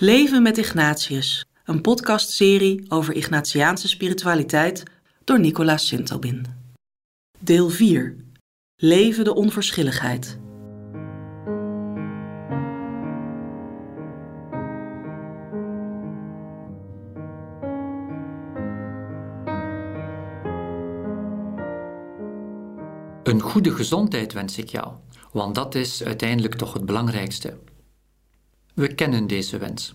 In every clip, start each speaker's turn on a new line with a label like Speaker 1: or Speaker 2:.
Speaker 1: Leven met Ignatius, een podcastserie over Ignatiaanse spiritualiteit door Nicolaas Sintobin. Deel 4. Leven de onverschilligheid.
Speaker 2: Een goede gezondheid wens ik jou, want dat is uiteindelijk toch het belangrijkste. We kennen deze wens.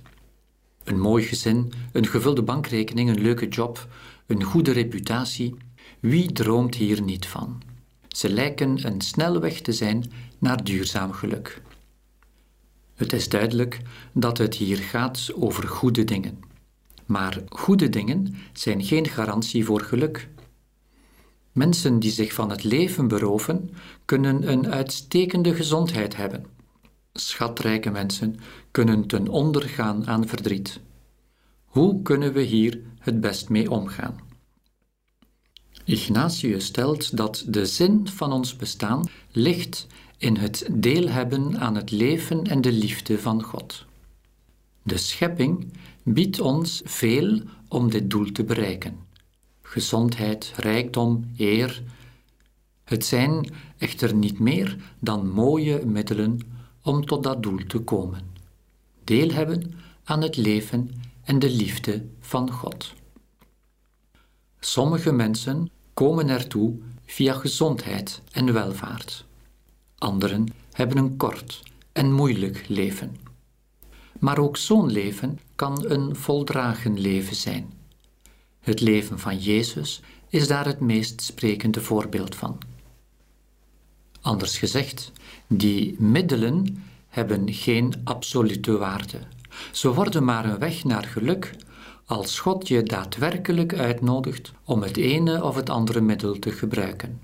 Speaker 2: Een mooi gezin, een gevulde bankrekening, een leuke job, een goede reputatie. Wie droomt hier niet van? Ze lijken een snelle weg te zijn naar duurzaam geluk. Het is duidelijk dat het hier gaat over goede dingen. Maar goede dingen zijn geen garantie voor geluk. Mensen die zich van het leven beroven, kunnen een uitstekende gezondheid hebben schatrijke mensen kunnen ten onder gaan aan verdriet. Hoe kunnen we hier het best mee omgaan? Ignatius stelt dat de zin van ons bestaan ligt in het deel hebben aan het leven en de liefde van God. De schepping biedt ons veel om dit doel te bereiken. Gezondheid, rijkdom, eer. Het zijn echter niet meer dan mooie middelen om tot dat doel te komen. Deel hebben aan het leven en de liefde van God. Sommige mensen komen ertoe via gezondheid en welvaart. Anderen hebben een kort en moeilijk leven. Maar ook zo'n leven kan een voldragen leven zijn. Het leven van Jezus is daar het meest sprekende voorbeeld van. Anders gezegd, die middelen hebben geen absolute waarde. Ze worden maar een weg naar geluk als God je daadwerkelijk uitnodigt om het ene of het andere middel te gebruiken.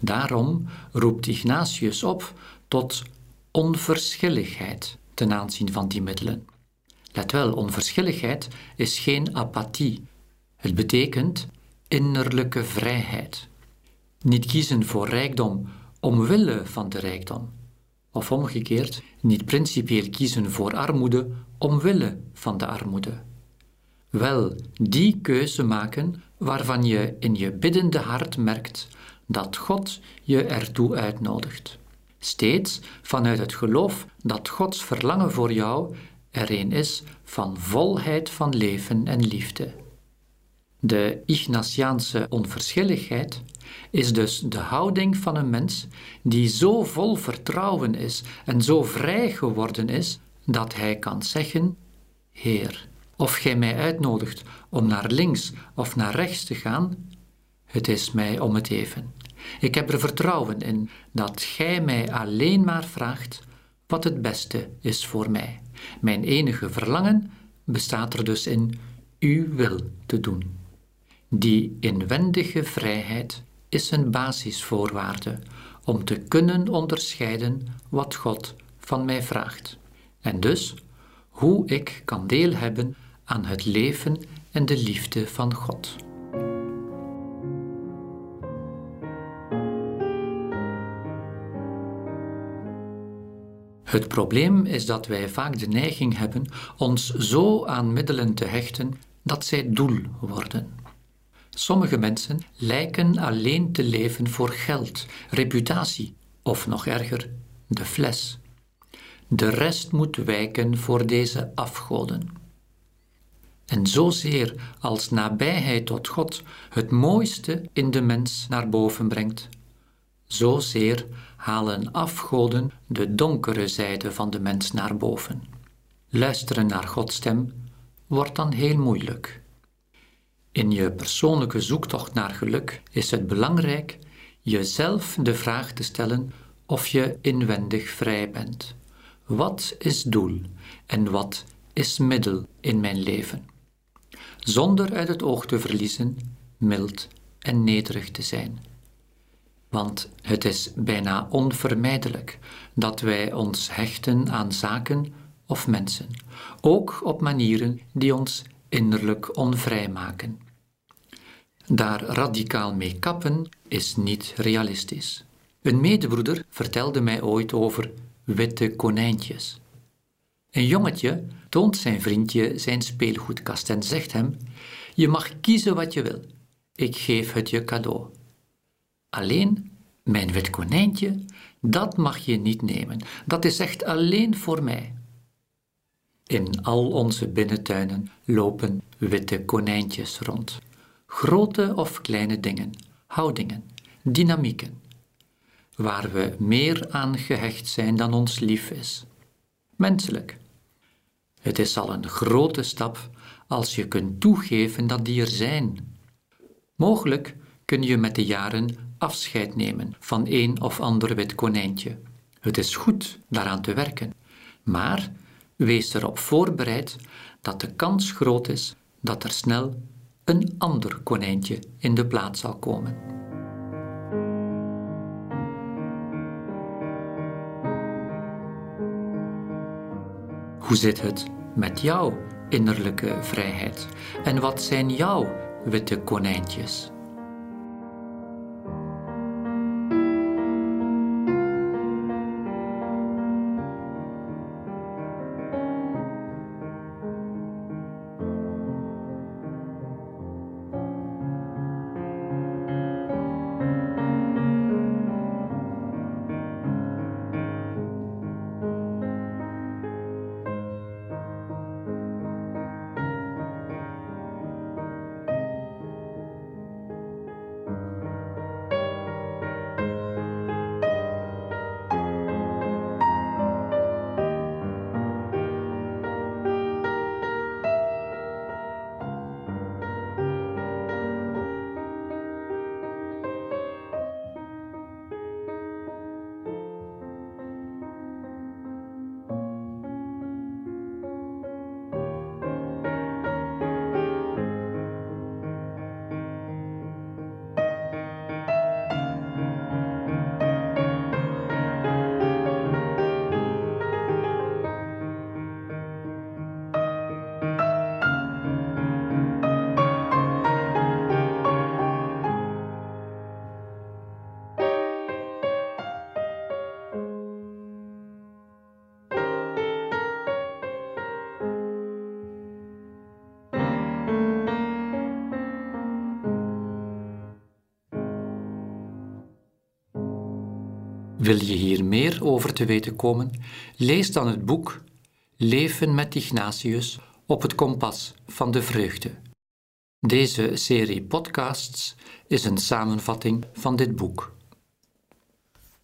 Speaker 2: Daarom roept Ignatius op tot onverschilligheid ten aanzien van die middelen. Let wel, onverschilligheid is geen apathie. Het betekent innerlijke vrijheid. Niet kiezen voor rijkdom omwille van de rijkdom. Of omgekeerd, niet principieel kiezen voor armoede omwille van de armoede. Wel die keuze maken waarvan je in je biddende hart merkt dat God je ertoe uitnodigt. Steeds vanuit het geloof dat Gods verlangen voor jou er een is van volheid van leven en liefde. De Ignatiaanse onverschilligheid is dus de houding van een mens die zo vol vertrouwen is en zo vrij geworden is dat hij kan zeggen: Heer, of gij mij uitnodigt om naar links of naar rechts te gaan, het is mij om het even. Ik heb er vertrouwen in dat gij mij alleen maar vraagt wat het beste is voor mij. Mijn enige verlangen bestaat er dus in uw wil te doen. Die inwendige vrijheid is een basisvoorwaarde om te kunnen onderscheiden wat God van mij vraagt. En dus hoe ik kan deel hebben aan het leven en de liefde van God. Het probleem is dat wij vaak de neiging hebben ons zo aan middelen te hechten dat zij doel worden. Sommige mensen lijken alleen te leven voor geld, reputatie of nog erger, de fles. De rest moet wijken voor deze afgoden. En zozeer als nabijheid tot God het mooiste in de mens naar boven brengt, zozeer halen afgoden de donkere zijde van de mens naar boven. Luisteren naar Gods stem wordt dan heel moeilijk. In je persoonlijke zoektocht naar geluk is het belangrijk jezelf de vraag te stellen of je inwendig vrij bent. Wat is doel en wat is middel in mijn leven? Zonder uit het oog te verliezen mild en nederig te zijn. Want het is bijna onvermijdelijk dat wij ons hechten aan zaken of mensen, ook op manieren die ons innerlijk onvrij maken. Daar radicaal mee kappen is niet realistisch. Een medebroeder vertelde mij ooit over witte konijntjes. Een jongetje toont zijn vriendje zijn speelgoedkast en zegt hem: Je mag kiezen wat je wil. Ik geef het je cadeau. Alleen mijn wit konijntje, dat mag je niet nemen. Dat is echt alleen voor mij. In al onze binnentuinen lopen witte konijntjes rond. Grote of kleine dingen, houdingen, dynamieken, waar we meer aan gehecht zijn dan ons lief is. Menselijk. Het is al een grote stap als je kunt toegeven dat die er zijn. Mogelijk kun je met de jaren afscheid nemen van een of ander wit konijntje. Het is goed daaraan te werken, maar wees erop voorbereid dat de kans groot is dat er snel een ander konijntje in de plaats zal komen. Hoe zit het met jouw innerlijke vrijheid? En wat zijn jouw witte konijntjes? Wil je hier meer over te weten komen? Lees dan het boek Leven met Ignatius op het kompas van de vreugde. Deze serie podcasts is een samenvatting van dit boek.